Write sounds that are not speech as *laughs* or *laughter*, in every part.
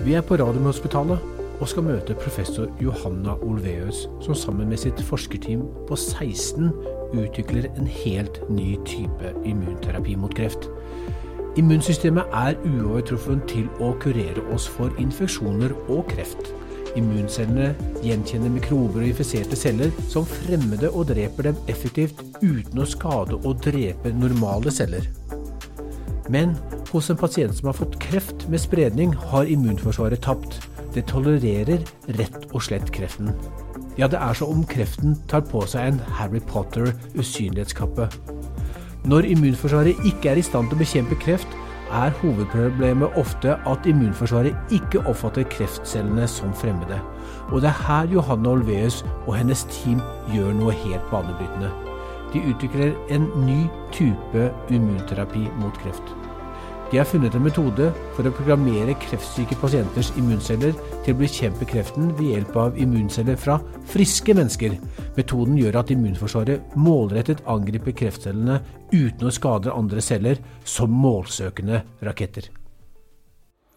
Vi er på Radiumhospitalet og skal møte professor Johanna Olveus, som sammen med sitt forskerteam på 16 utvikler en helt ny type immunterapi mot kreft. Immunsystemet er uovertruffen til å kurere oss for infeksjoner og kreft. Immuncellene gjenkjenner mikrober og infiserte celler som fremmede og dreper dem effektivt uten å skade og drepe normale celler. Men hos en pasient som har fått kreft med spredning, har immunforsvaret tapt. Det tolererer rett og slett kreften. Ja, det er som om kreften tar på seg en Harry Potter-usynlighetskappe. Når immunforsvaret ikke er i stand til å bekjempe kreft, er hovedproblemet ofte at immunforsvaret ikke oppfatter kreftcellene som fremmede. Og det er her Johanne Olveus og hennes team gjør noe helt banebrytende. De utvikler en ny type immunterapi mot kreft. De har funnet en metode for å programmere kreftsyke pasienters immunceller til å bekjempe kreften ved hjelp av immunceller fra friske mennesker. Metoden gjør at immunforsvaret målrettet angriper kreftcellene uten å skade andre celler, som målsøkende raketter.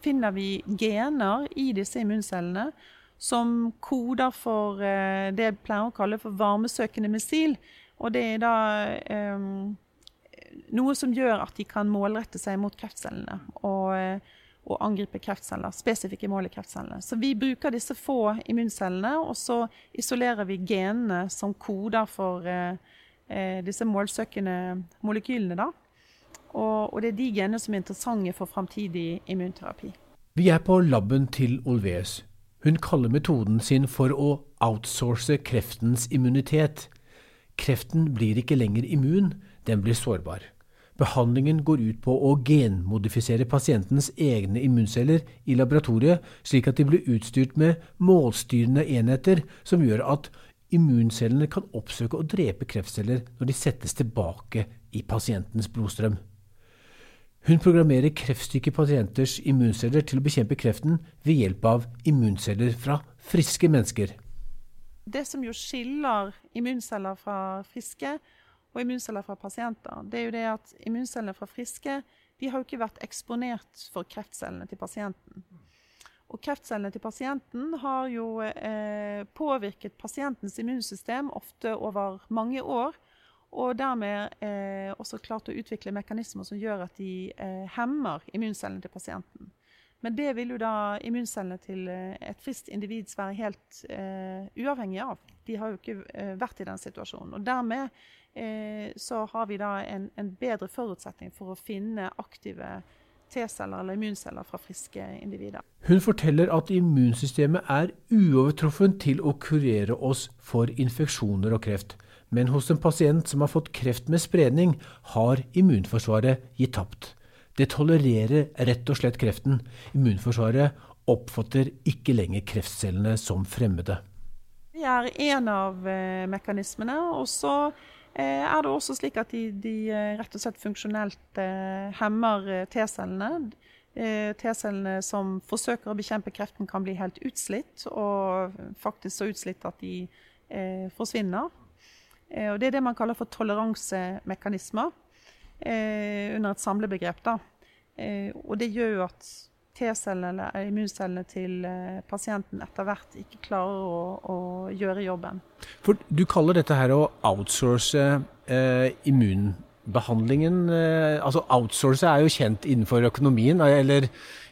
Finner vi gener i disse immuncellene som koder for eh, det jeg pleier å kalle for varmesøkende missil, og det er da um, noe som gjør at de kan målrette seg mot kreftcellene og, eh, og angripe kreftceller, spesifikke mål i kreftcellene. Så vi bruker disse få immuncellene, og så isolerer vi genene som koder for eh, eh, disse målsøkende molekylene. da. Og, og, det er de genene som er interessante for framtidig immunterapi. Vi er på laben til Olveus. Hun kaller metoden sin for å outsource kreftens immunitet. Kreften blir ikke lenger immun, den blir sårbar. Behandlingen går ut på å genmodifisere pasientens egne immunceller i laboratoriet, slik at de blir utstyrt med målstyrende enheter som gjør at immuncellene kan oppsøke og drepe kreftceller når de settes tilbake i pasientens blodstrøm. Hun programmerer kreftsyke pasienters immunceller til å bekjempe kreften ved hjelp av immunceller fra friske mennesker. Det som jo skiller immunceller fra friske, og immunceller fra pasienter, det er jo det at immuncellene fra friske de har jo ikke vært eksponert for kreftcellene til pasienten. Og kreftcellene til pasienten har jo eh, påvirket pasientens immunsystem ofte over mange år. Og dermed eh, også klart å utvikle mekanismer som gjør at de eh, hemmer immuncellene til pasienten. Men det vil jo da immuncellene til eh, et friskt individ være helt eh, uavhengig av. De har jo ikke eh, vært i den situasjonen. Og dermed Eh, så har vi da en, en, bedre forutsetning for å finne aktive T-celler eller immunceller fra friske individer. Hun forteller at immunsystemet er uovertruffen til å kurere oss for infeksjoner og kreft. Men hos en pasient som har fått kreft med spredning, har immunforsvaret gitt tapt. Det tolererer rett og slett kreften. Immunforsvaret oppfatter ikke lenger kreftcellene som fremmede. Det er en av eh, mekanismene. og så Eh, er det også slik at de, de eh, rett og slett funksjonelt hemmer T-cellene. T-cellene som forsøker å bekjempe kreften, kan bli helt utslitt, og faktisk så utslitt at de forsvinner. Og det er det man kaller for toleransemekanismer eh, under et samlebegrep. Da. og det gjør jo at T-cellene eller immuncellene til eh, pasienten etter hvert ikke klarer å, å, gjøre jobben. For Du kaller dette her å outsource eh, immunbehandlingen. Eh, altså Outsource er jo kjent innenfor økonomien. eller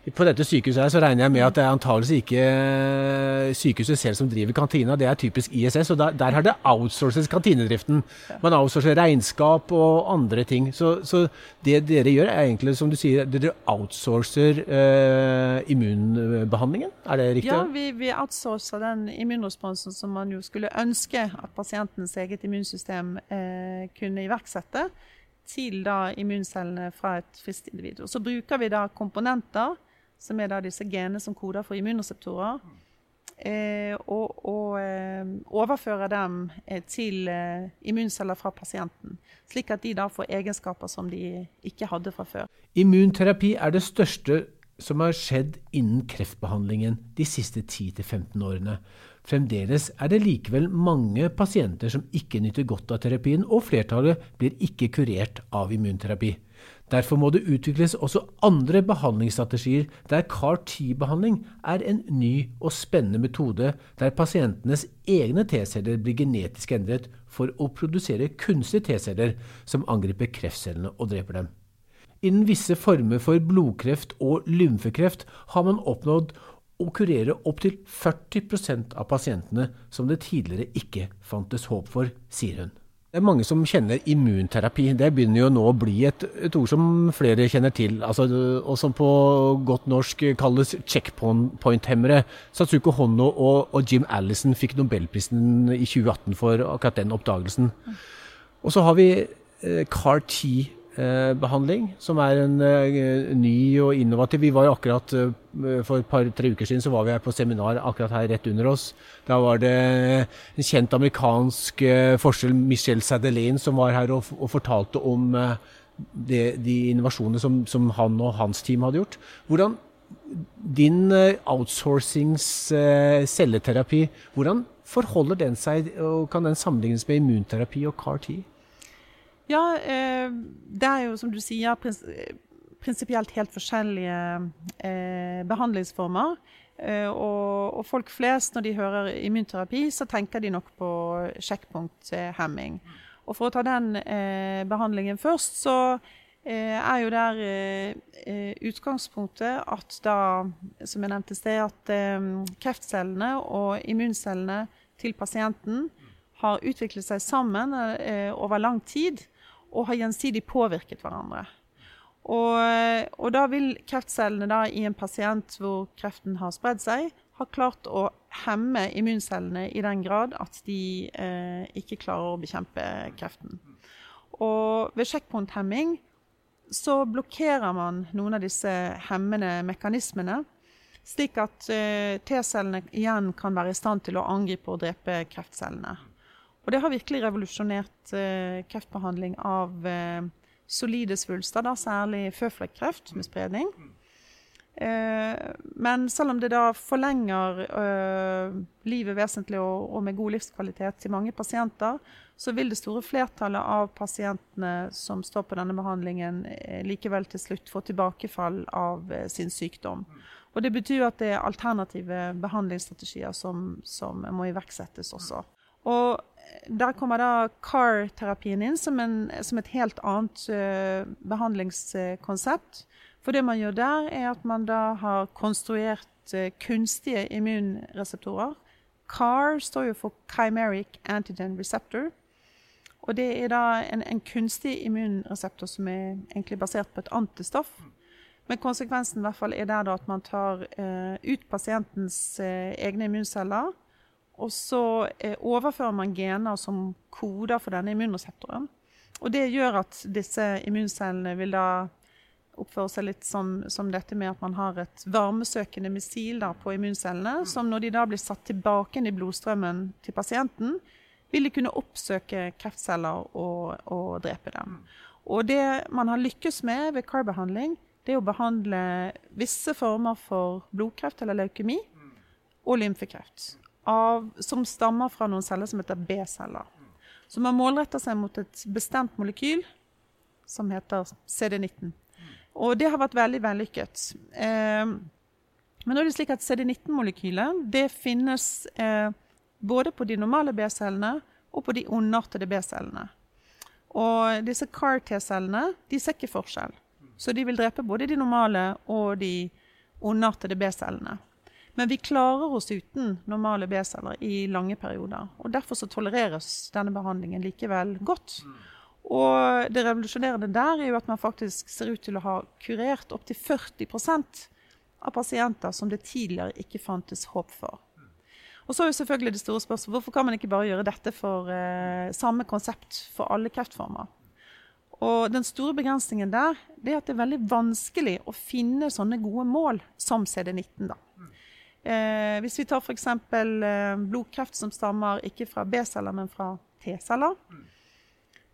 på dette sykehuset her så regner jeg med at det er antageligvis ikke eh, sykehuset selv som driver kantina, det er typisk ISS. Og der, der har det outsources kantinedriften. Man outsourcer regnskap og andre ting. Så, så, det dere gjør er egentlig, som du sier, dere outsourcer eh, immunbehandlingen? Er det riktig? Ja, vi, vi outsourcer den immunresponsen som man jo skulle ønske at pasientens eget immunsystem eh, kunne iverksette til da immuncellene fra et friskt individ. Og så bruker vi da komponenter som er da disse genene som koder for immunreseptorer, eh, og, og eh, overfører dem eh, til eh, immunceller fra pasienten. Slik at de da får egenskaper som de ikke hadde fra før. Immunterapi er det største som har skjedd innen kreftbehandlingen de siste 10-15 årene. Fremdeles er det likevel mange pasienter som ikke nyter godt av terapien, og flertallet blir ikke kurert av immunterapi. Derfor må det utvikles også andre behandlingsstrategier der CAR-T-behandling er en ny og spennende metode der pasientenes egne T-celler blir genetisk endret for å produsere kunstige T-celler som angriper kreftcellene og dreper dem. Innen visse former for blodkreft og lymfekreft har man oppnådd å kurere opptil 40% av pasientene som det tidligere ikke fantes håp for, sier hun. Det er mange som kjenner immunterapi. Det begynner jo nå å bli et, et ord som flere kjenner til, altså, og som på godt norsk kalles checkpoint-hemmere. Satsuko Honno og, og, Jim Allison fikk nobelprisen i 2018 for akkurat den oppdagelsen. Og så har vi eh, CAR-T Eh, behandling, som er en uh, ny og innovativ. Vi var akkurat uh, For et par-tre uker siden så var vi her på seminar akkurat her rett under oss. Da var det en kjent amerikansk forskjell, Michelle Sadelaine, som var her og, og fortalte om det, de innovasjonene som, som, han og hans team hadde gjort. Hvordan din outsourcings celleterapi, hvordan forholder den seg, og kan den sammenlignes med immunterapi og CAR-T? Ja, eh, det er jo som du sier prinsipielt helt forskjellige eh, behandlingsformer. Eh, og, og, folk flest, når de hører immunterapi, så tenker de nok på sjekkpunkthemming. Og for å ta den eh, behandlingen først, så eh, er jo der eh, utgangspunktet at da, som jeg nevnte i sted, at kreftcellene og immuncellene til pasienten har utviklet seg sammen over lang tid og har gjensidig påvirket hverandre. Og, og da vil kreftcellene da, i en pasient hvor kreften har spredd seg, ha klart å hemme immuncellene i den grad at de eh, ikke klarer å bekjempe kreften. Og ved sjekkpunkthemming så blokkerer man noen av disse hemmende mekanismene, slik at eh, T-cellene igjen kan være i stand til å angripe og drepe kreftcellene. Og det har virkelig revolusjonert eh, kreftbehandling av eh, solide svulster, da, særlig føflekkreft med spredning. Eh, men selv om det da forlenger eh, livet vesentlig og, og, med god livskvalitet til mange pasienter, så vil det store flertallet av pasientene som står på denne behandlingen, eh, likevel til slutt få tilbakefall av eh, sin sykdom. Og Det betyr at det er alternative behandlingsstrategier som, som må iverksettes også. Og der kommer da CAR-terapien inn som, en, som, et helt annet uh, behandlingskonsept. For det man gjør der, er at man da har konstruert uh, kunstige immunreseptorer. CAR står jo for Chimeric Antigen Receptor. Og det er da en, en kunstig immunreseptor som er egentlig basert på et antistoff. Men konsekvensen i hvert fall er der da at man tar uh, ut pasientens egne immunceller og så eh, overfører man gener som koder for denne immunreseptoren. Og det gjør at disse immuncellene vil da oppføre seg litt som, som, dette med at man har et varmesøkende missil på immuncellene, som når de da blir satt tilbake i blodstrømmen til pasienten, vil de kunne oppsøke kreftceller og, og drepe dem. Og det man har lykkes med ved CAR-behandling, det er å behandle visse former for blodkreft eller leukemi og lymfekreft av, som stammer fra noen celler som heter B-celler. Så man målretter seg mot et bestemt molekyl som heter CD19. Og det har vært veldig vellykket. Eh, men nå er det slik at CD19-molekylet det finnes eh, både på de normale B-cellene og på de ondartede B-cellene. Og disse CAR-T-cellene de ser ikke forskjell. Så de vil drepe både de normale og de ondartede B-cellene. Men vi klarer oss uten normale B-celler i lange perioder. og Derfor så tolereres denne behandlingen likevel godt. Og det revolusjonerende der er jo at man faktisk ser ut til å ha kurert opptil 40% av pasienter som det tidligere ikke fantes håp for. Og så er jo selvfølgelig det store spørsmålet hvorfor kan man ikke bare gjøre dette for eh, samme konsept for alle kreftformer? Og den store begrensningen der det er at det er veldig vanskelig å finne sånne gode mål som CD19. da. Eh, hvis vi tar f.eks. Eh, blodkreft som stammer ikke fra B-celler, men fra T-celler.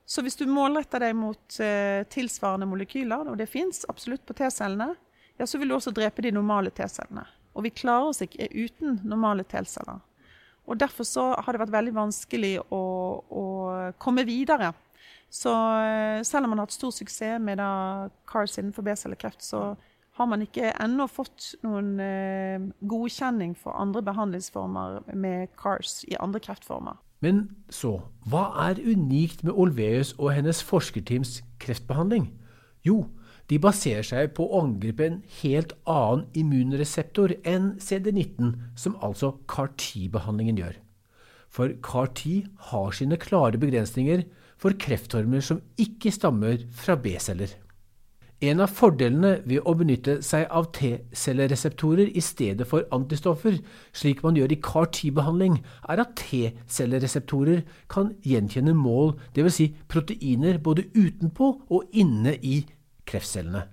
Så hvis du målretter deg mot eh, tilsvarende molekyler, og det fins absolutt på T-cellene, ja, så vil du også drepe de normale T-cellene. Og vi klarer oss ikke uten normale T-celler. Og Derfor så har det vært veldig vanskelig å, å komme videre Så eh, selv om man har hatt stor suksess med CARS innenfor B-cellekreft, så har man ikke ennå fått noen eh, godkjenning for andre behandlingsformer med CARS i andre kreftformer. Men så, hva er unikt med Olveus og hennes forskerteams kreftbehandling? Jo, de baserer seg på å angripe en helt annen immunreseptor enn CD19, som altså CAR-10-behandlingen gjør. For CAR-10 har sine klare begrensninger for kreftformer som ikke stammer fra B-celler. En av fordelene ved å benytte seg av T-cellereseptorer i stedet for antistoffer, slik man gjør i CAR-T-behandling, er at T-cellereseptorer kan gjenkjenne mål, dvs. Si proteiner både utenpå og inne i kreftcellene.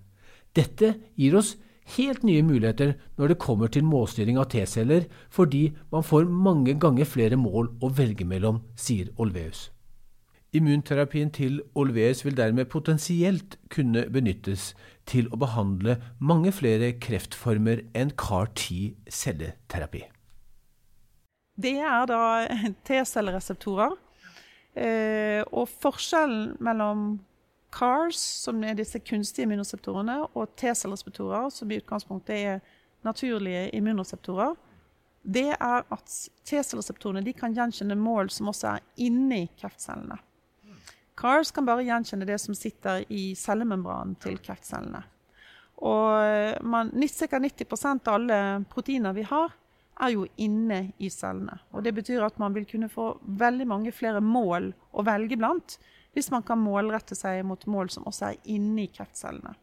Dette gir oss helt nye muligheter når det kommer til målstyring av T-celler, fordi man får mange ganger flere mål å velge mellom, sier Olveus. Immunterapien til Olveus vil dermed potensielt kunne benyttes til å behandle mange flere kreftformer enn CAR-10-celleterapi. Det er da T-cellereseptorer. Eh, og forskjellen mellom CARS, som er disse kunstige immunreseptorene, og T-cellereseptorer, som i utgangspunktet er naturlige immunreseptorer, det er at T-cellereseptorene kan gjenkjenne mål som også er inni kreftcellene. CARS kan bare gjenkjenne det som sitter i cellemembranen til kreftcellene. Og man, ca. 90% av alle proteiner vi har, er jo inne i cellene. Og Det betyr at man vil kunne få veldig mange flere mål å velge blant hvis man kan målrette seg mot mål som også er inne i kreftcellene.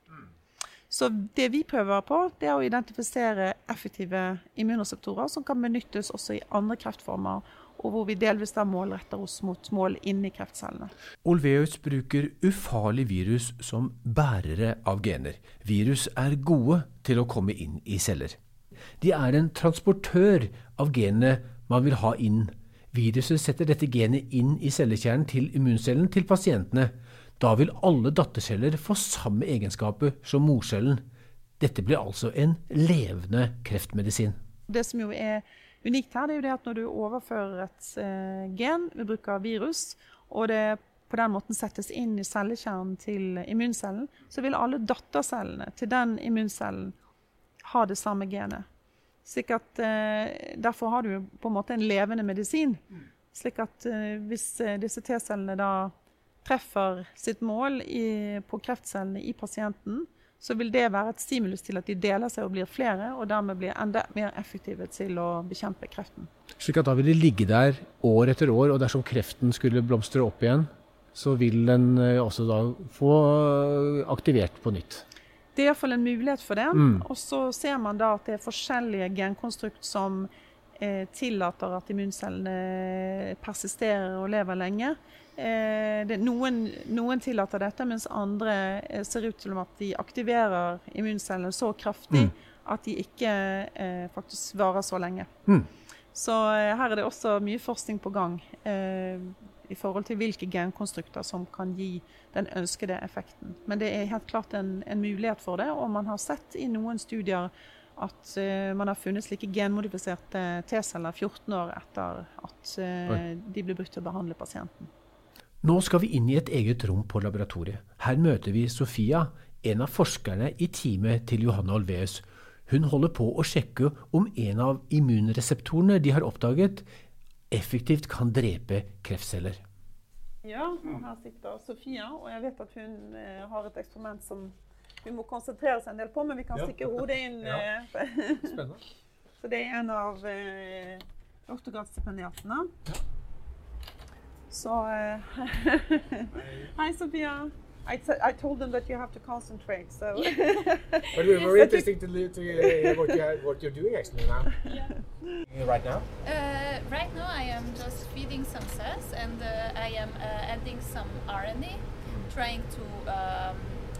Så det vi prøver på, det er å identifisere effektive immunreseptorer som kan benyttes også i andre kreftformer, og hvor vi delvis da målretter oss mot mål inni kreftcellene. Olveus bruker ufarlig virus som bærere av gener. Virus er gode til å komme inn i celler. De er en transportør av genene man vil ha inn Viruset setter dette genet inn i cellekjernen til immuncellen til pasientene. Da vil alle datterceller få samme egenskaper som morcellen. Dette blir altså en levende kreftmedisin. Det som jo er unikt her, det er jo det at når du overfører et eh, gen ved bruk av virus, og det på den måten settes inn i cellekjernen til immuncellen, så vil alle dattercellene til den immuncellen ha det samme genet. At, eh, derfor har du på en måte en levende medisin. Slik at eh, hvis disse T-cellene da treffer sitt mål i, på kreftcellene i pasienten, så vil det være et stimulus til at de deler seg og blir flere, og dermed blir enda mer effektive til å bekjempe kreften. Slik at da vil de ligge der år etter år, og dersom kreften skulle blomstre opp igjen, så vil den også da få aktivert på nytt? Det er iallfall en mulighet for det. Mm. Og så ser man da at det er forskjellige genkonstrukt som eh, tillater at immuncellene persisterer og lever lenge. Eh, det, noen, noen, tillater dette, mens andre eh, ser ut til at de aktiverer immuncellene så kraftig mm. at de ikke eh, faktisk varer så lenge. Mm. Så eh, her er det også mye forskning på gang eh, i forhold til hvilke genkonstrukter som kan gi den ønskede effekten. Men det er helt klart en, en mulighet for det, og man har sett i noen studier at uh, man har funnet slike genmodifiserte T-celler 14 år etter at uh, de ble brukt til å behandle pasienten. Nå skal vi inn i et eget rom på laboratoriet. Her møter vi Sofia, en av forskerne i teamet til Johanne Olveus. Hun holder på å sjekke om en av immunreseptorene de har oppdaget, effektivt kan drepe kreftceller. Ja, her sitter Sofia, og jeg vet at hun eh, har et eksperiment som hun må konsentrere seg en del på, men vi kan ja. stikke hodet inn. Ja. Eh, *laughs* Spennende. Så det er en av eh, doktorgradsstipendiatene. Ja. Så eh, Hei, *laughs* Sofia. I, I told them that you have to concentrate. So, *laughs* but we're very interesting to, to hear what, you what you're doing actually now. Yeah. Right now. Uh, right now, I am just feeding some cells, and uh, I am uh, adding some RNA, trying to um,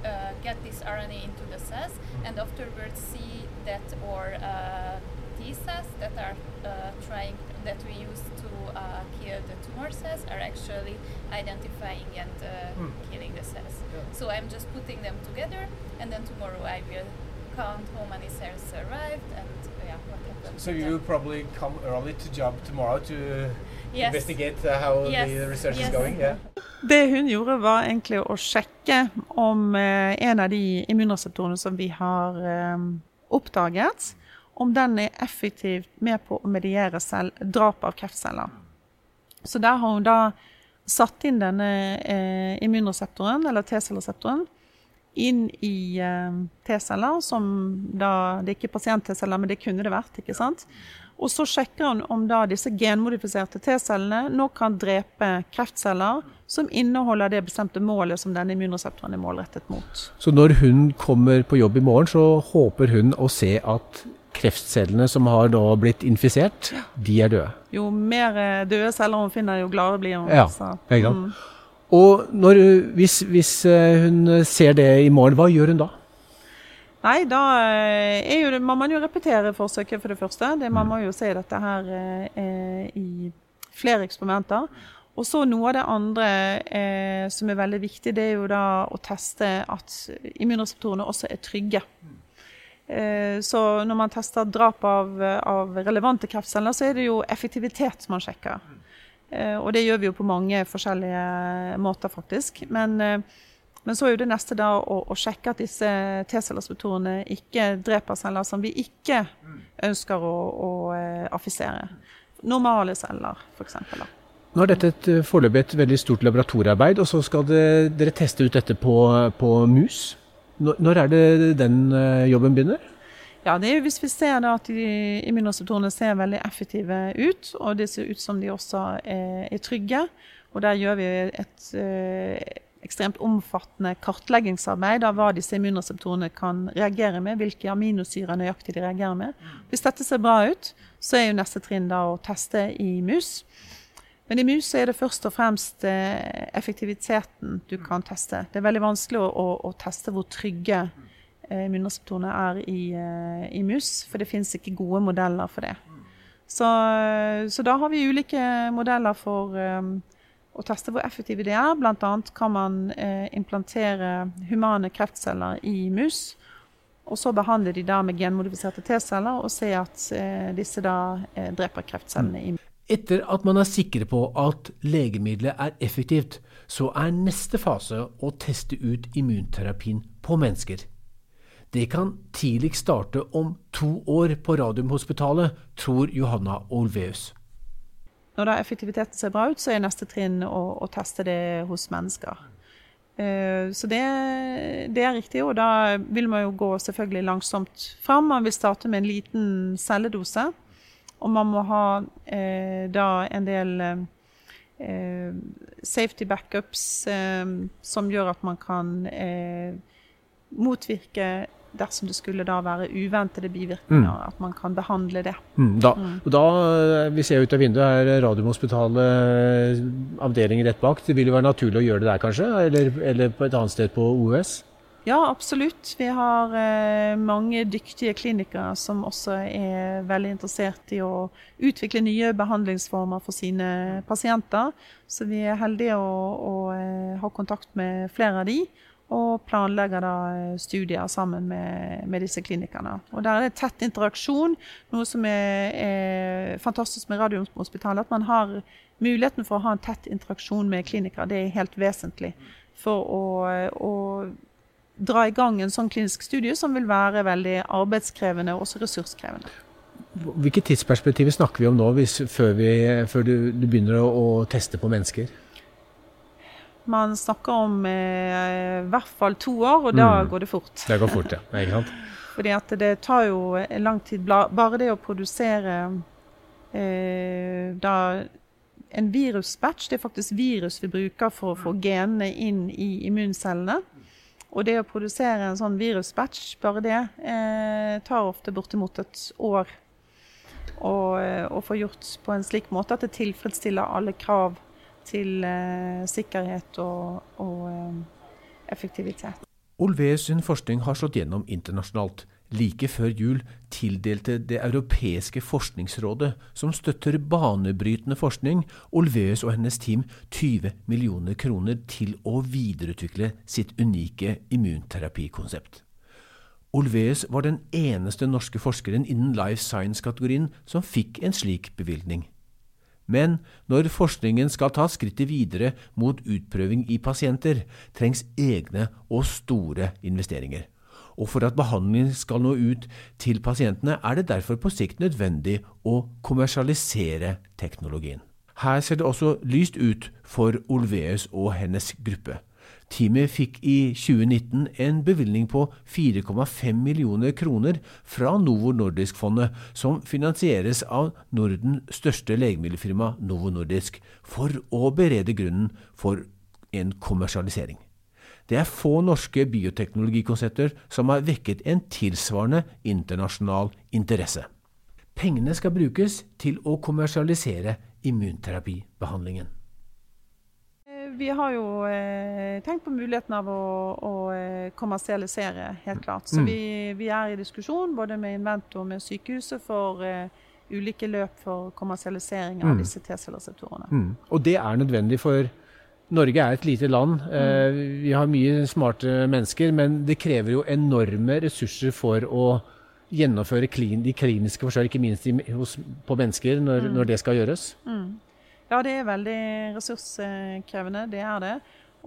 uh, get this RNA into the cells, mm. and afterwards see that or uh, T cells that are uh, trying that we use to uh, kill the tumor cells are actually identifying and uh, mm. killing the cells. Yeah. So I'm just putting them together, and then tomorrow I will count how many cells arrived and yeah, what happened. So you will probably come early to job tomorrow to Yes. investigate uh, how Yes, the research yes. is going. Yeah. Det hun gjorde, var egentlig å sjekke om eh, en av de immunreseptorene som vi har eh, oppdaget, om den er effektivt med på å mediere selv, drap av kreftceller. Så der har hun da satt inn denne eh, immunreseptoren, eller T-cellereseptoren, inn i eh, T-celler, som da Det er ikke pasient-T-celler, men det kunne det vært. ikke sant? Og så sjekker han om da disse genmodifiserte T-cellene nå kan drepe kreftceller som inneholder det bestemte målet som denne immunreseptoren er målrettet mot. Så når hun kommer på jobb i morgen, så håper hun å se at kreftcellene som har da blitt infisert, de er døde. Jo mer eh, døde celler hun finner, jo gladere blir hun. Ja, Så, ikke sant? mm. Og når, hvis, hvis eh, hun ser det i morgen, hva gjør hun da? Nei, da eh, er jo må man jo repetere forsøket, for det første. Det, man må jo se dette her eh, i flere eksperimenter. Og så noe av det andre eh, som er veldig viktig, det er jo da å teste at immunreseptorene også er trygge. Eh, så når man tester drap av, av relevante kreftceller, så er det jo effektivitet man sjekker. Eh, og det gjør vi jo på mange forskjellige måter, faktisk. Men eh, men så er jo det neste da å, å sjekke at disse T-cellespektorene ikke dreper celler som vi ikke ønsker å, å affisere. Normale celler, f.eks. Nå er dette et, foreløpig et veldig stort laboratoriearbeid, og så skal det, dere teste ut dette på, på mus. Når, er det den eh, jobben begynner? Ja, det er jo hvis vi ser da at immunreseptorene ser veldig effektive ut, og det ser ut som de også er trygge. Og der gjør vi et eh, ekstremt omfattende kartleggingsarbeid av hva disse immunreseptorene kan reagere med, hvilke aminosyrer nøyaktig de reagerer med. Hvis dette ser bra ut, så er jo neste trinn da å teste i mus. Men i mus er det først og fremst eh, effektiviteten du kan teste. Det er veldig vanskelig å, å, å teste hvor trygge eh, immunreseptorene er i, eh, i mus, for det finnes ikke gode modeller for det. Så, så da har vi ulike modeller for um, å teste hvor effektive de er. Annet kan man eh, implantere humane kreftceller i mus. Og så behandle de da med genmodifiserte T-celler og se at eh, disse da eh, dreper kreftcellene i mus. Etter at man er sikre på at legemiddelet er effektivt, så er neste fase å teste ut immunterapien på mennesker. Det kan tidligst starte om to år på Radiumhospitalet, tror Johanna Olveus. Når da effektiviteten ser bra ut, så er neste trinn å, å teste det hos mennesker. Eh, Så det, det er riktig, og da vil man jo gå selvfølgelig langsomt fram. Man vil starte med en liten celledose, og man må ha eh, da en del eh, safety backups eh, som gjør at man kan eh, motvirke dersom det skulle da være uventede bivirkninger, at man kan behandle det. Mm, Da, og da, eh, Vi ser ut av vinduet, er Radiumhospitalet eh, avdelingen rett bak. Det vil jo være naturlig å gjøre det der, kanskje? Eller, eller på et annet sted på OUS? Ja, absolutt. Vi har eh, mange dyktige klinikere som også er veldig interessert i å utvikle nye behandlingsformer for sine pasienter. Så vi er heldige å, å å ha kontakt med flere av de, og planlegger da eh, studier sammen med, med disse klinikerne. Og der er det tett interaksjon, noe som er, er fantastisk med Radiumhospitalet. At man har muligheten for å ha en tett interaksjon med klinikere. Det er helt vesentlig for å, å dra i gang en sånn klinisk studie som vil være veldig arbeidskrevende og også ressurskrevende. Hvilke tidsperspektiv snakker vi om nå, hvis, før, vi, før du, du begynner å, å teste på mennesker? Man snakker om eh, i hvert fall to år, og da Mm. går det fort. Det går fort, ja. *laughs* Ikke sant? Fordi at det tar jo lang tid. Bare det å produsere eh, da en virusbatch, det er faktisk virus vi bruker for å få genene inn i immuncellene. Og det å produsere en sånn virusbatch, bare det, eh, tar ofte bortimot et år. Og, eh, få gjort på en slik måte at det tilfredsstiller alle krav til eh, sikkerhet og, og eh, effektivitet. Olve sin forskning har slått gjennom internasjonalt. Like før jul tildelte Det europeiske forskningsrådet, som støtter banebrytende forskning, Olveus og hennes team 20 millioner kroner til å videreutvikle sitt unike immunterapikonsept. Olveus var den eneste norske forskeren innen life science-kategorien som fikk en slik bevilgning. Men når forskningen skal ta skrittet videre mot utprøving i pasienter, trengs egne og store investeringer. Og for at behandlingen skal nå ut til pasientene, er det derfor på sikt nødvendig å kommersialisere teknologien. Her ser det også lyst ut for Olveus og hennes gruppe. Teamet fikk i 2019 en bevilgning på 4,5 millioner kroner fra Novo Nordisk-fondet, som finansieres av Nordens største legemiddelfirma Novo Nordisk, for å berede grunnen for en kommersialisering. Det er få norske bioteknologikonsepter som har vekket en tilsvarende internasjonal interesse. Pengene skal brukes til å kommersialisere immunterapibehandlingen. Vi har jo eh, tenkt på muligheten av å, å eh, kommersialisere, helt klart. Så Mm. vi, vi er i diskusjon både med Invento og med sykehuset for eh, ulike løp for kommersialisering av Mm. disse T-cellereseptorene. Mm. Og det er nødvendig, for Norge er et lite land. Eh, vi har mye smarte mennesker, men det krever jo enorme ressurser for å gjennomføre klin, de kliniske forsøk, ikke minst i, hos, på mennesker, når, når det skal gjøres. Mm. Ja, det er veldig ressurskrevende, det er det.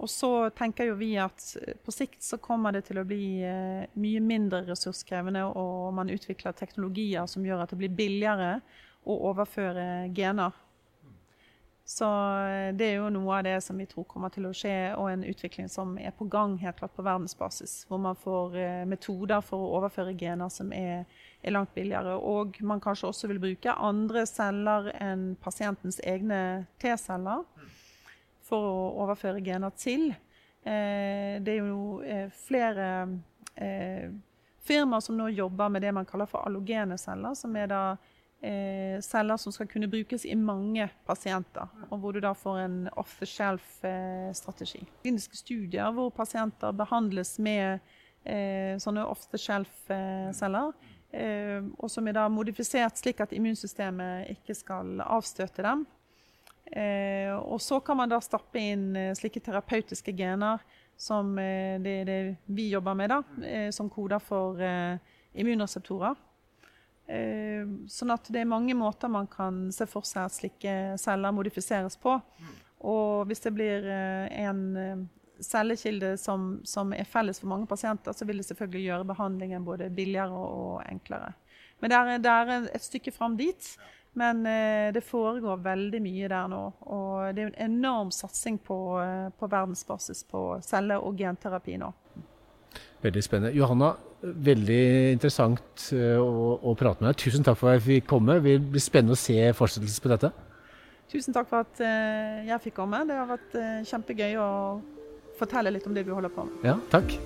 Og så tenker jo vi at eh, på sikt så kommer det til å bli eh, mye mindre ressurskrevende, og man utvikler teknologier som gjør at det blir billigere å overføre gener. Så eh, det er jo noe av det som vi tror kommer til å skje, og en utvikling som er på gang helt klart på verdensbasis. Hvor man får eh, metoder for å overføre gener som er, er langt billigere. Og man kanskje også vil bruke andre celler enn pasientens egne T-celler for å overføre gener til. Eh, det er jo flere firmaer som nå jobber med det man kaller for allogene celler, som er da eh, celler som skal kunne brukes i mange pasienter, og hvor du da får en off-the-shelf-strategi. Kliniske studier hvor pasienter behandles med eh, sånne off-the-shelf-celler, eh, og som er da modifisert slik at immunsystemet ikke skal avstøte dem. Eh, og så kan man da stappe inn eh, slike terapeutiske gener som eh, det det vi jobber med, da, eh, som koder for eh, immunreseptorer. Eh, sånn at det er mange måter man kan se for seg at slike celler modifiseres på. Og hvis det blir eh, en eh, cellekilde som, som er felles for mange pasienter, så vil det selvfølgelig gjøre behandlingen både billigere og, enklere. Men det er, et stykke fram dit. Men eh, det foregår veldig mye der nå. Og det er en enorm satsing på, på verdensbasis på celle- og genterapi nå. Veldig spennende. Johanna, veldig interessant eh, å, å prate med deg. Tusen takk for at jeg fikk komme. Det blir spennende å se fortsettelse på dette. Tusen takk for at eh, jeg fikk komme. Det har vært eh, kjempegøy å fortelle litt om det vi holder på med. Ja, takk.